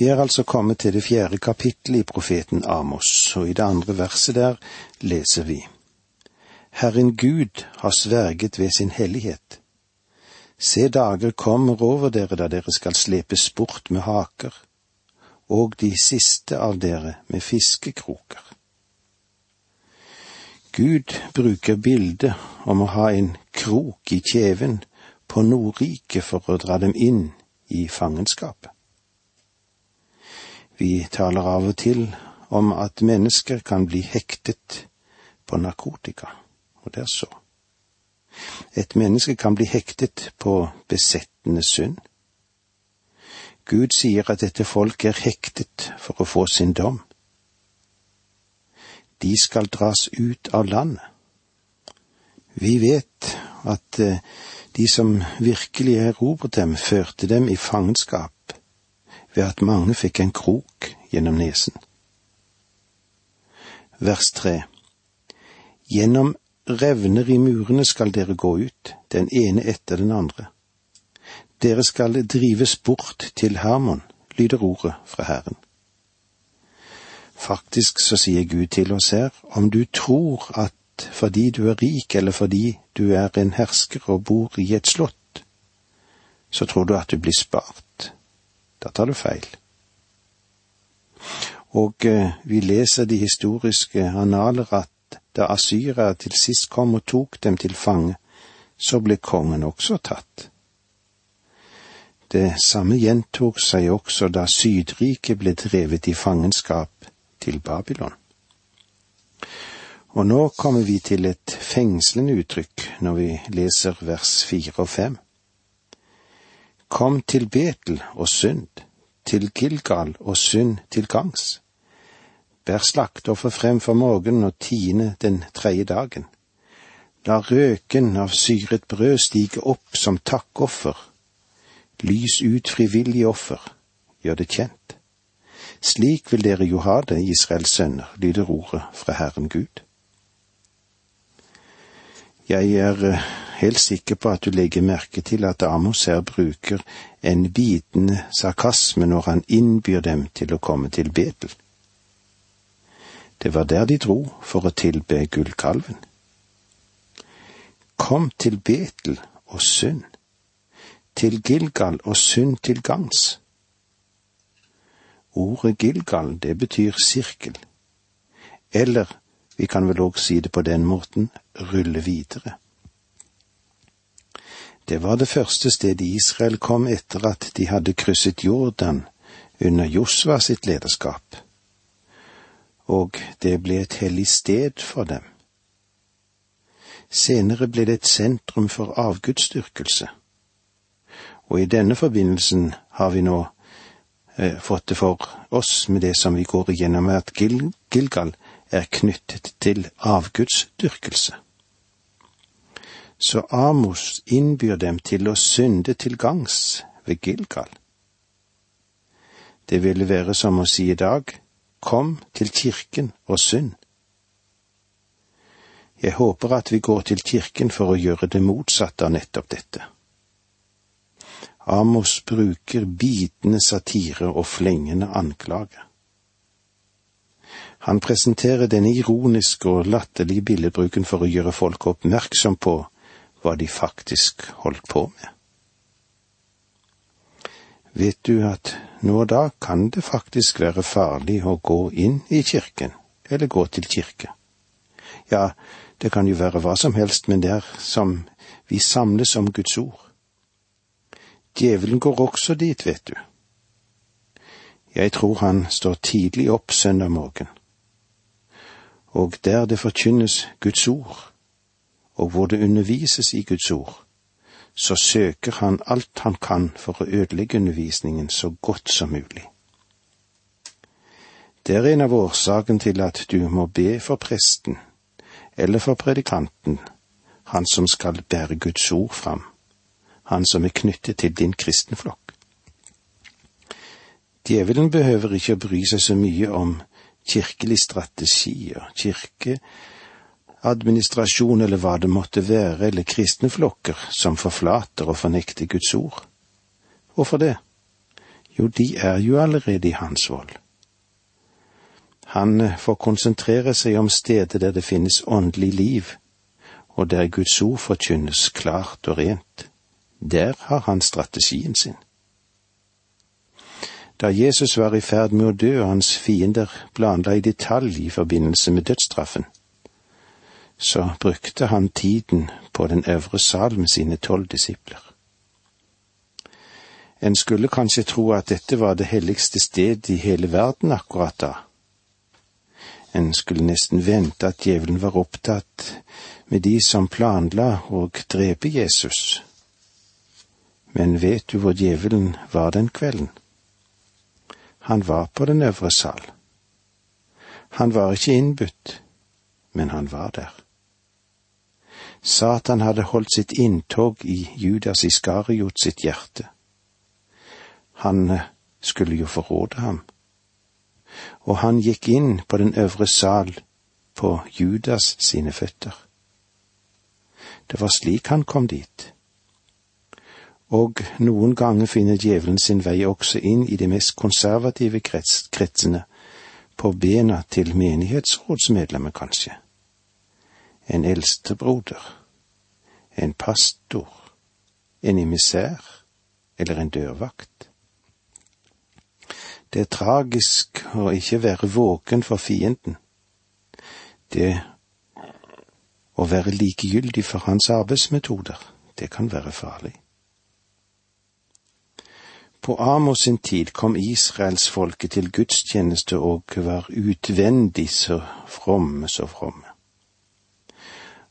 Vi er altså kommet til det fjerde kapittelet i profeten Amos, og i det andre verset der leser vi. Herren Gud har sverget ved sin hellighet. Se dager kommer over dere da dere skal slepes bort med haker, og de siste av dere med fiskekroker. Gud bruker bildet om å ha en krok i kjeven på Nordriket for å dra dem inn i fangenskapet. Vi taler av og til om at mennesker kan bli hektet på narkotika, og det er så. Et menneske kan bli hektet på besettende synd. Gud sier at dette folket er hektet for å få sin dom. De skal dras ut av landet. Vi vet at eh, de som virkelig erobret dem, førte dem i fangenskap ved at mange fikk en krok gjennom nesen. Vers tre Gjennom revner i murene skal dere gå ut, den ene etter den andre. Dere skal drives bort til Hermon, lyder ordet fra Herren. Faktisk så sier Gud til oss her, om du tror at fordi du er rik eller fordi du er en hersker og bor i et slott, så tror du at du blir spart. Da tar du feil. Og eh, vi leser de historiske analer at da Asyra til sist kom og tok dem til fange, så ble kongen også tatt. Det samme gjentok seg også da Sydriket ble drevet i fangenskap til Babylon. Og nå kommer vi til et fengslende uttrykk når vi leser vers fire og fem. Kom til Betel og synd, til Gilgal og synd til gangs. Bær slaktoffer frem for morgenen og tiende den tredje dagen. La røken av syret brød stige opp som takkoffer. Lys ut frivillig offer, gjør det kjent. Slik vil dere jo ha det, Israels sønner, lyder ordet fra Herren Gud. Jeg er eh, helt sikker på at du legger merke til at Amos her bruker en bitende sarkasme når han innbyr dem til å komme til Betel. Det var der de dro for å tilbe gullkalven. Kom til Betel og synd, til Gilgal og synd til gangs. Ordet Gilgal, det betyr sirkel, eller vi kan vel òg si det på den måten, rulle videre. Det var det første stedet Israel kom etter at de hadde krysset Jordan under Josva sitt lederskap, og det ble et hellig sted for dem. Senere ble det et sentrum for avgudsdyrkelse, og i denne forbindelsen har vi nå eh, fått det for oss med det som vi går igjennom, at Gil Gilgal er knyttet til avgudsdyrkelse så Amos innbyr dem til å synde til gangs ved Gilgal. Det ville være som å si i dag, kom til kirken og synd. Jeg håper at vi går til kirken for å gjøre det motsatte av nettopp dette. Amos bruker bitende satire og flengende anklage. Han presenterer denne ironiske og latterlige billedbruken for å gjøre folk oppmerksom på hva de faktisk holdt på med. Vet du at nå og da kan det faktisk være farlig å gå inn i kirken, eller gå til kirke. Ja, det kan jo være hva som helst, men det er som vi samles om Guds ord. Djevelen går også dit, vet du. Jeg tror han står tidlig opp søndag morgen, og der det forkynnes Guds ord, og hvor det undervises i Guds ord, så søker han alt han kan for å ødelegge undervisningen så godt som mulig. Det er en av årsakene til at du må be for presten, eller for predikanten, han som skal bære Guds ord fram, han som er knyttet til din kristenflokk. Djevelen behøver ikke å bry seg så mye om kirkelig strategi og kirke administrasjon eller hva det måtte være, eller kristne flokker som forflater og fornekter Guds ord. Hvorfor det? Jo, de er jo allerede i hans vold. Han får konsentrere seg om stedet der det finnes åndelig liv, og der Guds ord forkynnes klart og rent. Der har han strategien sin. Da Jesus var i ferd med å dø og hans fiender planla i detalj i forbindelse med dødsstraffen, så brukte han tiden på den øvre sal med sine tolv disipler. En skulle kanskje tro at dette var det helligste sted i hele verden akkurat da. En skulle nesten vente at djevelen var opptatt med de som planla å drepe Jesus. Men vet du hvor djevelen var den kvelden? Han var på den øvre sal. Han var ikke innbudt, men han var der. Satan hadde holdt sitt inntog i Judas Iskariot sitt hjerte. Han eh, skulle jo forråde ham. Og han gikk inn på den øvre sal på Judas sine føtter. Det var slik han kom dit. Og noen ganger finner djevelen sin vei også inn i de mest konservative krets, kretsene, på bena til menighetsrådsmedlemmer, kanskje. En eldstebroder, en pastor, en emissær eller en dørvakt. Det er tragisk å ikke være våken for fienden. Det å være likegyldig for hans arbeidsmetoder, det kan være farlig. På Amos sin tid kom israelsfolket til gudstjeneste og var utvendig så fromme, så fromme.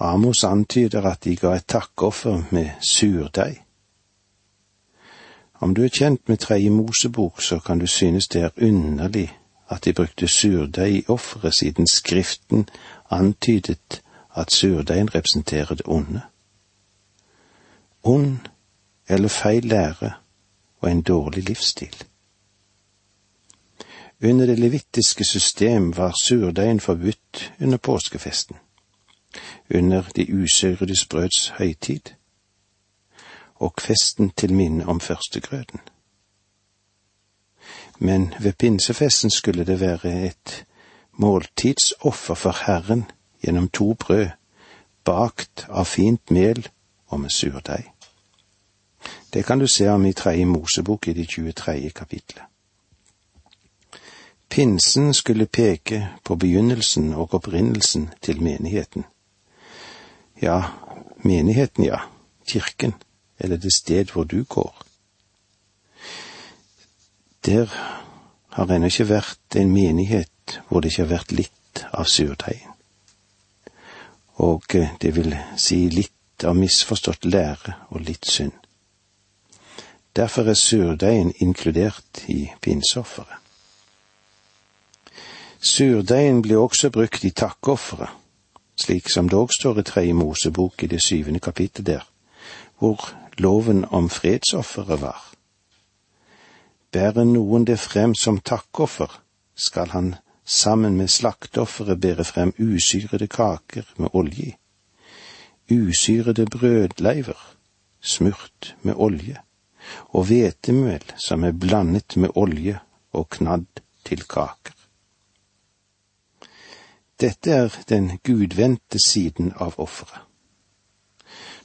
Amos antyder at de ga et takkoffer med surdeig. Om du er kjent med Tredje Mosebok, så kan du synes det er underlig at de brukte surdeig i offeret, siden Skriften antydet at surdeigen representerer det onde. Ond eller feil lære og en dårlig livsstil. Under det levittiske system var surdeigen forbudt under påskefesten, under de usyrede brøds høytid og festen til minne om førstegrøten. Men ved pinsefesten skulle det være et måltidsoffer for Herren gjennom to brød, bakt av fint mel og med surdeig. Det kan du se om i Tredje Mosebok i det 23. kapitlet. Pinsen skulle peke på begynnelsen og opprinnelsen til menigheten. Ja, menigheten, ja, kirken, eller det sted hvor du går. Der har ennå ikke vært en menighet hvor det ikke har vært litt av surdeigen. Og eh, det vil si litt av misforstått lære og litt synd. Derfor er surdeigen inkludert i pinseofferet. Surdeigen blir også brukt i takkeofferet, slik som òg står i Tredje Mosebok i det syvende kapittelet der, hvor loven om fredsofferet var. Bærer noen det frem som takkoffer, skal han sammen med slakteofferet bære frem usyrede kaker med olje i, usyrede brødleiver, smurt med olje og hvetemel som er blandet med olje og knadd til kaker. Dette er den gudvendte siden av offeret.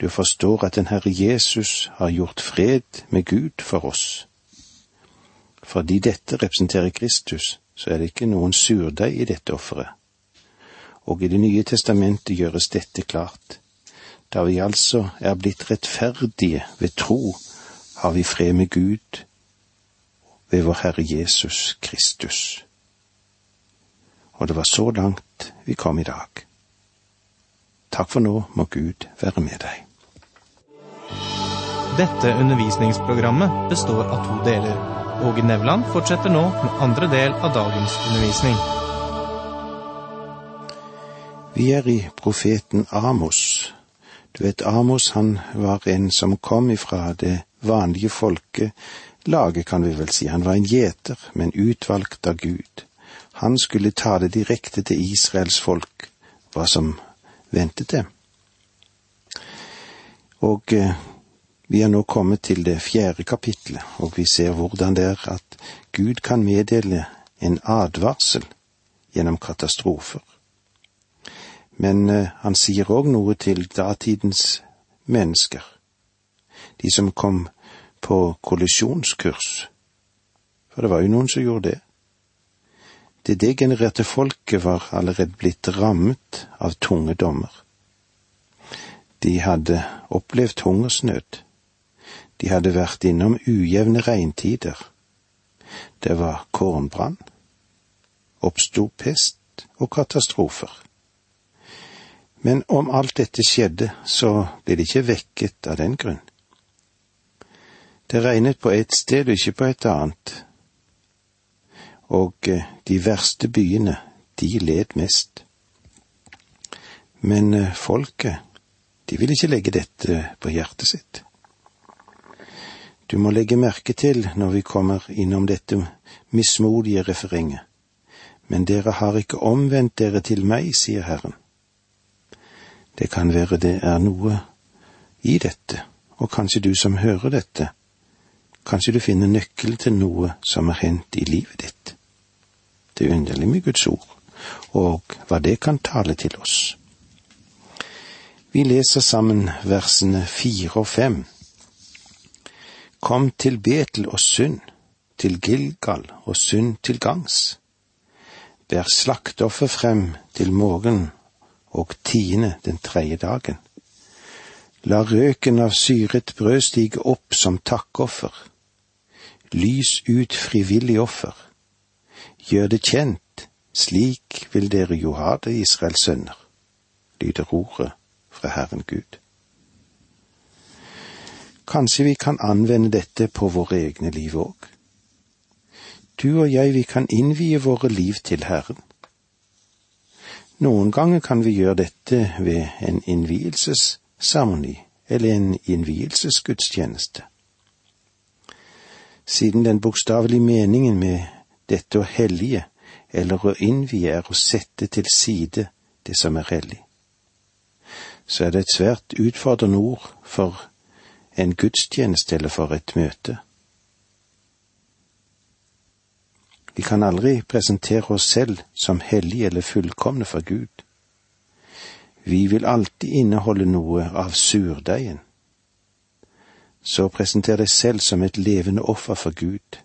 Du forstår at den Herre Jesus har gjort fred med Gud for oss. Fordi dette representerer Kristus, så er det ikke noen surdeig i dette offeret. Og i Det nye testamentet gjøres dette klart, da vi altså er blitt rettferdige ved tro har vi fred med Gud ved vår Herre Jesus Kristus. Og det var så langt vi kom i dag. Takk for nå må Gud være med deg. Dette undervisningsprogrammet består av to deler. Åge Nevland fortsetter nå med andre del av dagens undervisning. Vi er i profeten Amos. Du vet, Amos han var en som kom ifra det vanlige folkelaget, kan vi vel si. Han var en gjeter, men utvalgt av Gud. Han skulle ta det direkte til Israels folk, hva som ventet dem. Og eh, Vi er nå kommet til det fjerde kapitlet, og vi ser hvordan det er at Gud kan meddele en advarsel gjennom katastrofer. Men uh, han sier òg noe til datidens mennesker, de som kom på kollisjonskurs, for det var jo noen som gjorde det. Det degenererte folket var allerede blitt rammet av tunge dommer. De hadde opplevd hungersnød. De hadde vært innom ujevne regntider. Det var kornbrann. Oppsto pest og katastrofer. Men om alt dette skjedde, så ble de ikke vekket av den grunn. Det regnet på ett sted og ikke på et annet, og eh, de verste byene, de led mest. Men eh, folket, de vil ikke legge dette på hjertet sitt. Du må legge merke til når vi kommer innom dette mismodige referenget. Men dere har ikke omvendt dere til meg, sier Herren. Det kan være det er noe i dette, og kanskje du som hører dette, kanskje du finner nøkkelen til noe som er hendt i livet ditt. Det er underlig med Guds ord, og hva det kan tale til oss. Vi leser sammen versene fire og fem. Kom til Betel og synd, til Gilgal og synd til gangs. Bær slaktoffer frem til morgen og tiende den tredje dagen. La røken av syret brød stige opp som takkoffer. Lys ut frivillig offer. Gjør det kjent, slik vil dere jo ha det, Israels sønner, lyder ordet fra Herren Gud. Kanskje vi kan anvende dette på våre egne liv òg. Du og jeg, vi kan innvie våre liv til Herren. Noen ganger kan vi gjøre dette ved en innvielsesseremoni eller en innvielsesgudstjeneste. Siden den bokstavelige meningen med dette å hellige eller å innvie er å sette til side det som er hellig, så er det et svært utfordrende ord for en gudstjeneste eller for et møte. Vi kan aldri presentere oss selv som hellige eller fullkomne for Gud. Vi vil alltid inneholde noe av surdeigen. Så presenter deg selv som et levende offer for Gud,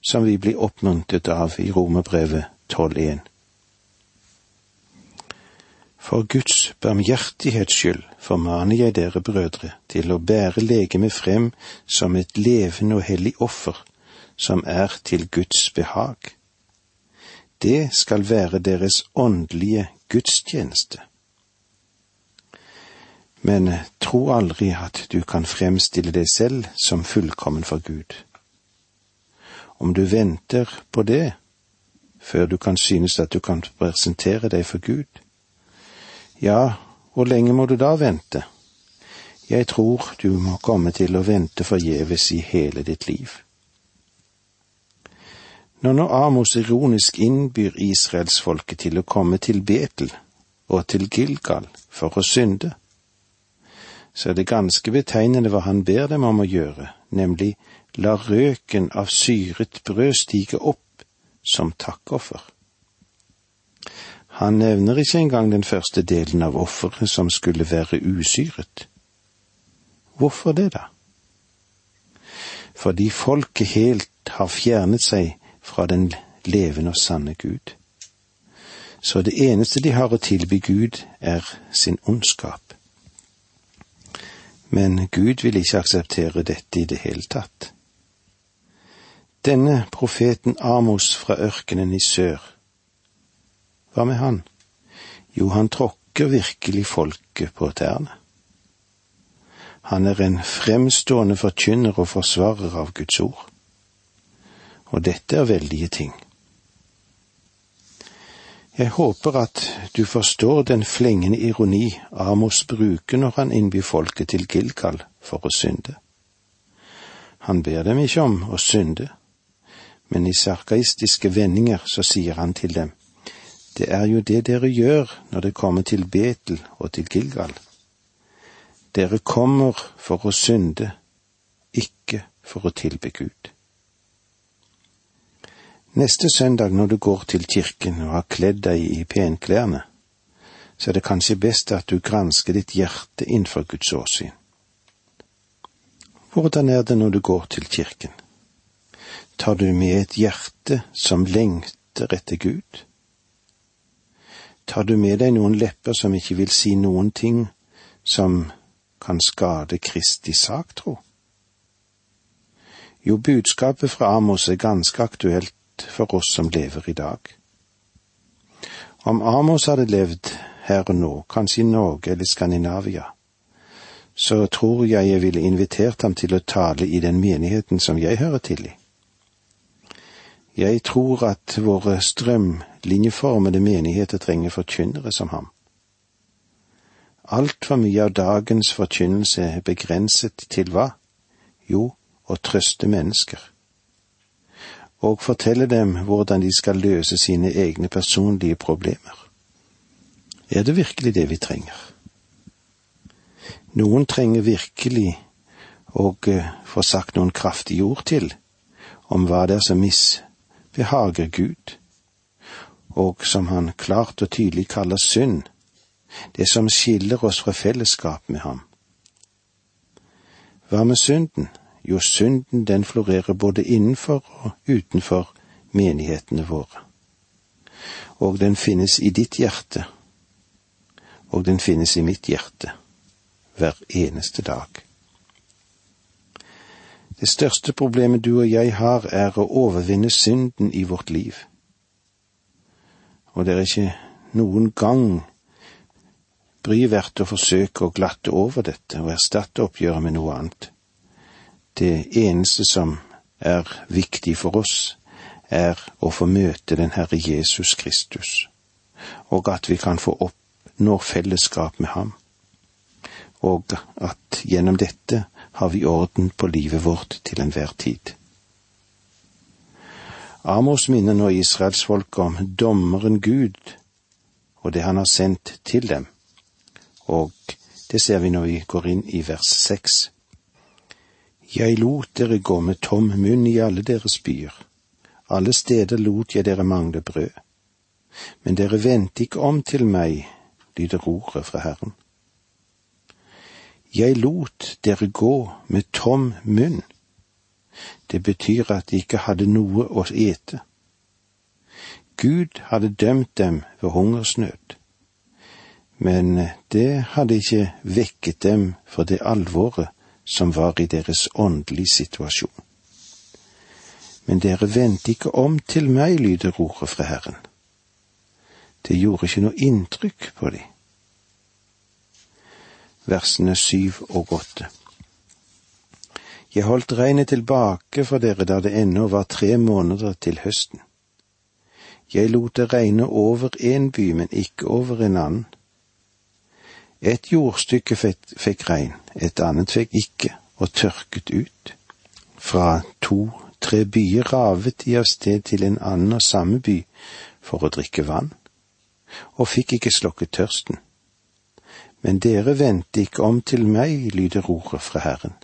som vi blir oppmuntret av i Romerbrevet 12.1. For Guds barmhjertighets skyld formaner jeg dere brødre til å bære legemet frem som et levende og hellig offer, som er til Guds behag. Det skal være deres åndelige gudstjeneste. Men tro aldri at du kan fremstille deg selv som fullkommen for Gud. Om du venter på det før du kan synes at du kan presentere deg for Gud, ja, hvor lenge må du da vente? Jeg tror du må komme til å vente forgjeves i hele ditt liv. Når nå Amos ironisk innbyr israelsfolket til å komme til Betel og til Gilgal for å synde, så er det ganske betegnende hva han ber dem om å gjøre, nemlig la røken av syret brød stige opp som takkoffer. Han nevner ikke engang den første delen av offeret som skulle være usyret. Hvorfor det, da? Fordi folket helt har fjernet seg fra den levende og sanne Gud. Så det eneste de har å tilby Gud, er sin ondskap. Men Gud vil ikke akseptere dette i det hele tatt. Denne profeten Amos fra ørkenen i sør hva med han? Jo, han tråkker virkelig folket på tærne. Han er en fremstående forkynner og forsvarer av Guds ord. Og dette er veldige ting. Jeg håper at du forstår den flengende ironi Amos bruker når han innbyr folket til Gilgal for å synde. Han ber dem ikke om å synde, men i sarkaistiske vendinger så sier han til dem, det er jo det dere gjør når det kommer til Betel og til Gilgal. Dere kommer for å synde, ikke for å tilbe Gud. Neste søndag når du går til kirken og har kledd deg i penklærne, så er det kanskje best at du gransker ditt hjerte innenfor Guds åsyn. Hvordan er det når du går til kirken? Tar du med et hjerte som lengter etter Gud? Tar du med deg noen lepper som ikke vil si noen ting som kan skade Kristi sak, tro? Jo, budskapet fra Amos er ganske aktuelt for oss som lever i dag. Om Amos hadde levd her og nå, kanskje i Norge eller Skandinavia, så tror jeg jeg ville invitert ham til å tale i den menigheten som jeg hører til i. Jeg tror at våre strømlinjeformede menigheter trenger forkynnere som ham. Altfor mye av dagens forkynnelse er begrenset til hva? Jo, å trøste mennesker. Og fortelle dem hvordan de skal løse sine egne personlige problemer. Er det virkelig det vi trenger? Noen trenger virkelig å eh, få sagt noen kraftige ord til om hva det er som misbehager Gud, og som han klart og tydelig kaller synd, det som skiller oss fra fellesskap med ham. Hva med synden? Jo, synden den florerer både innenfor og utenfor menighetene våre. Og den finnes i ditt hjerte, og den finnes i mitt hjerte, hver eneste dag. Det største problemet du og jeg har, er å overvinne synden i vårt liv. Og det er ikke noen gang bry verdt å forsøke å glatte over dette og erstatte oppgjøret med noe annet. Det eneste som er viktig for oss, er å få møte den Herre Jesus Kristus, og at vi kan få oppnå fellesskap med ham, og at gjennom dette har vi orden på livet vårt til enhver tid. Amos minner nå israelsfolket om dommeren Gud og det han har sendt til dem og det ser vi når vi går inn i vers seks. Jeg lot dere gå med tom munn i alle deres byer, alle steder lot jeg dere mangle brød. Men dere vendte ikke om til meg, lyder ordet fra Herren. Jeg lot dere gå med tom munn. Det betyr at de ikke hadde noe å ete. Gud hadde dømt dem ved hungersnød men det hadde ikke vekket dem for det alvoret som var i deres åndelige situasjon. Men dere vendte ikke om til meg, lyder ordet fra Herren. Det gjorde ikke noe inntrykk på dem. Versene syv og åtte. Jeg holdt regnet tilbake for dere da det ennå var tre måneder til høsten. Jeg lot det regne over en by, men ikke over en annen et jordstykke fikk regn, et annet fikk ikke, og tørket ut. Fra to-tre byer ravet de av sted til en annen og samme by for å drikke vann, og fikk ikke slokket tørsten. Men dere vendte ikke om til meg, lyder ordet fra Herren.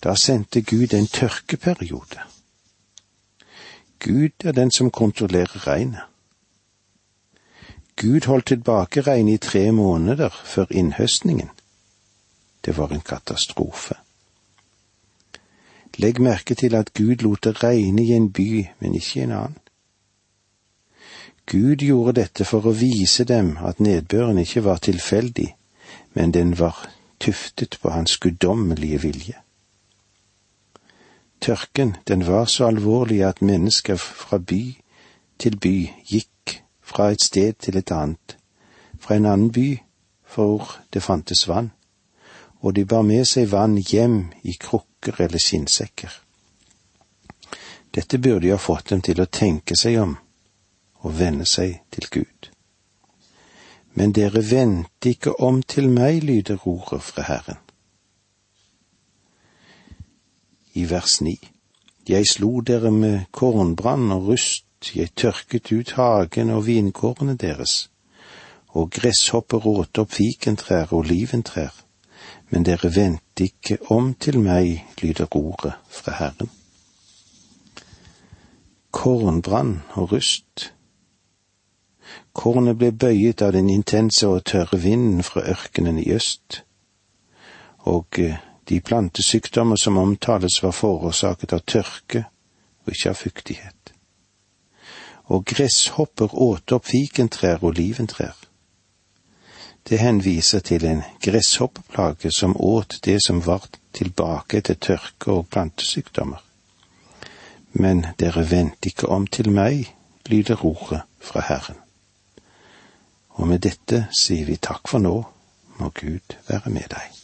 Da sendte Gud en tørkeperiode. Gud er den som kontrollerer regnet. Gud holdt tilbake regnet i tre måneder før innhøstningen. Det var en katastrofe. Legg merke til at Gud lot det regne i en by, men ikke i en annen. Gud gjorde dette for å vise dem at nedbøren ikke var tilfeldig, men den var tuftet på hans guddommelige vilje. Tørken, den var så alvorlig at mennesker fra by til by gikk fra et sted til et annet, fra en annen by, for det fantes vann, og de bar med seg vann hjem i krukker eller skinnsekker. Dette burde ha fått dem til å tenke seg om og vende seg til Gud. Men dere vendte ikke om til meg, lyder ordet fra Herren. I vers ni. Jeg slo dere med kornbrann og rust jeg tørket ut hagen og vinkårene deres, og gresshopper åt opp fikentrær og oliventrær, men dere vendte ikke om til meg, lyder ordet fra Herren. Kornbrann og rust. Kornet ble bøyet av den intense og tørre vinden fra ørkenen i øst, og eh, de plantesykdommer som omtales var forårsaket av tørke og ikke av fuktighet. Og gresshopper åt opp fikentrær og oliventrær. Det henviser til en gresshoppeplage som åt det som var tilbake etter tørke og plantesykdommer. Men dere vendte ikke om til meg, lyder ordet fra Herren. Og med dette sier vi takk for nå, må Gud være med deg.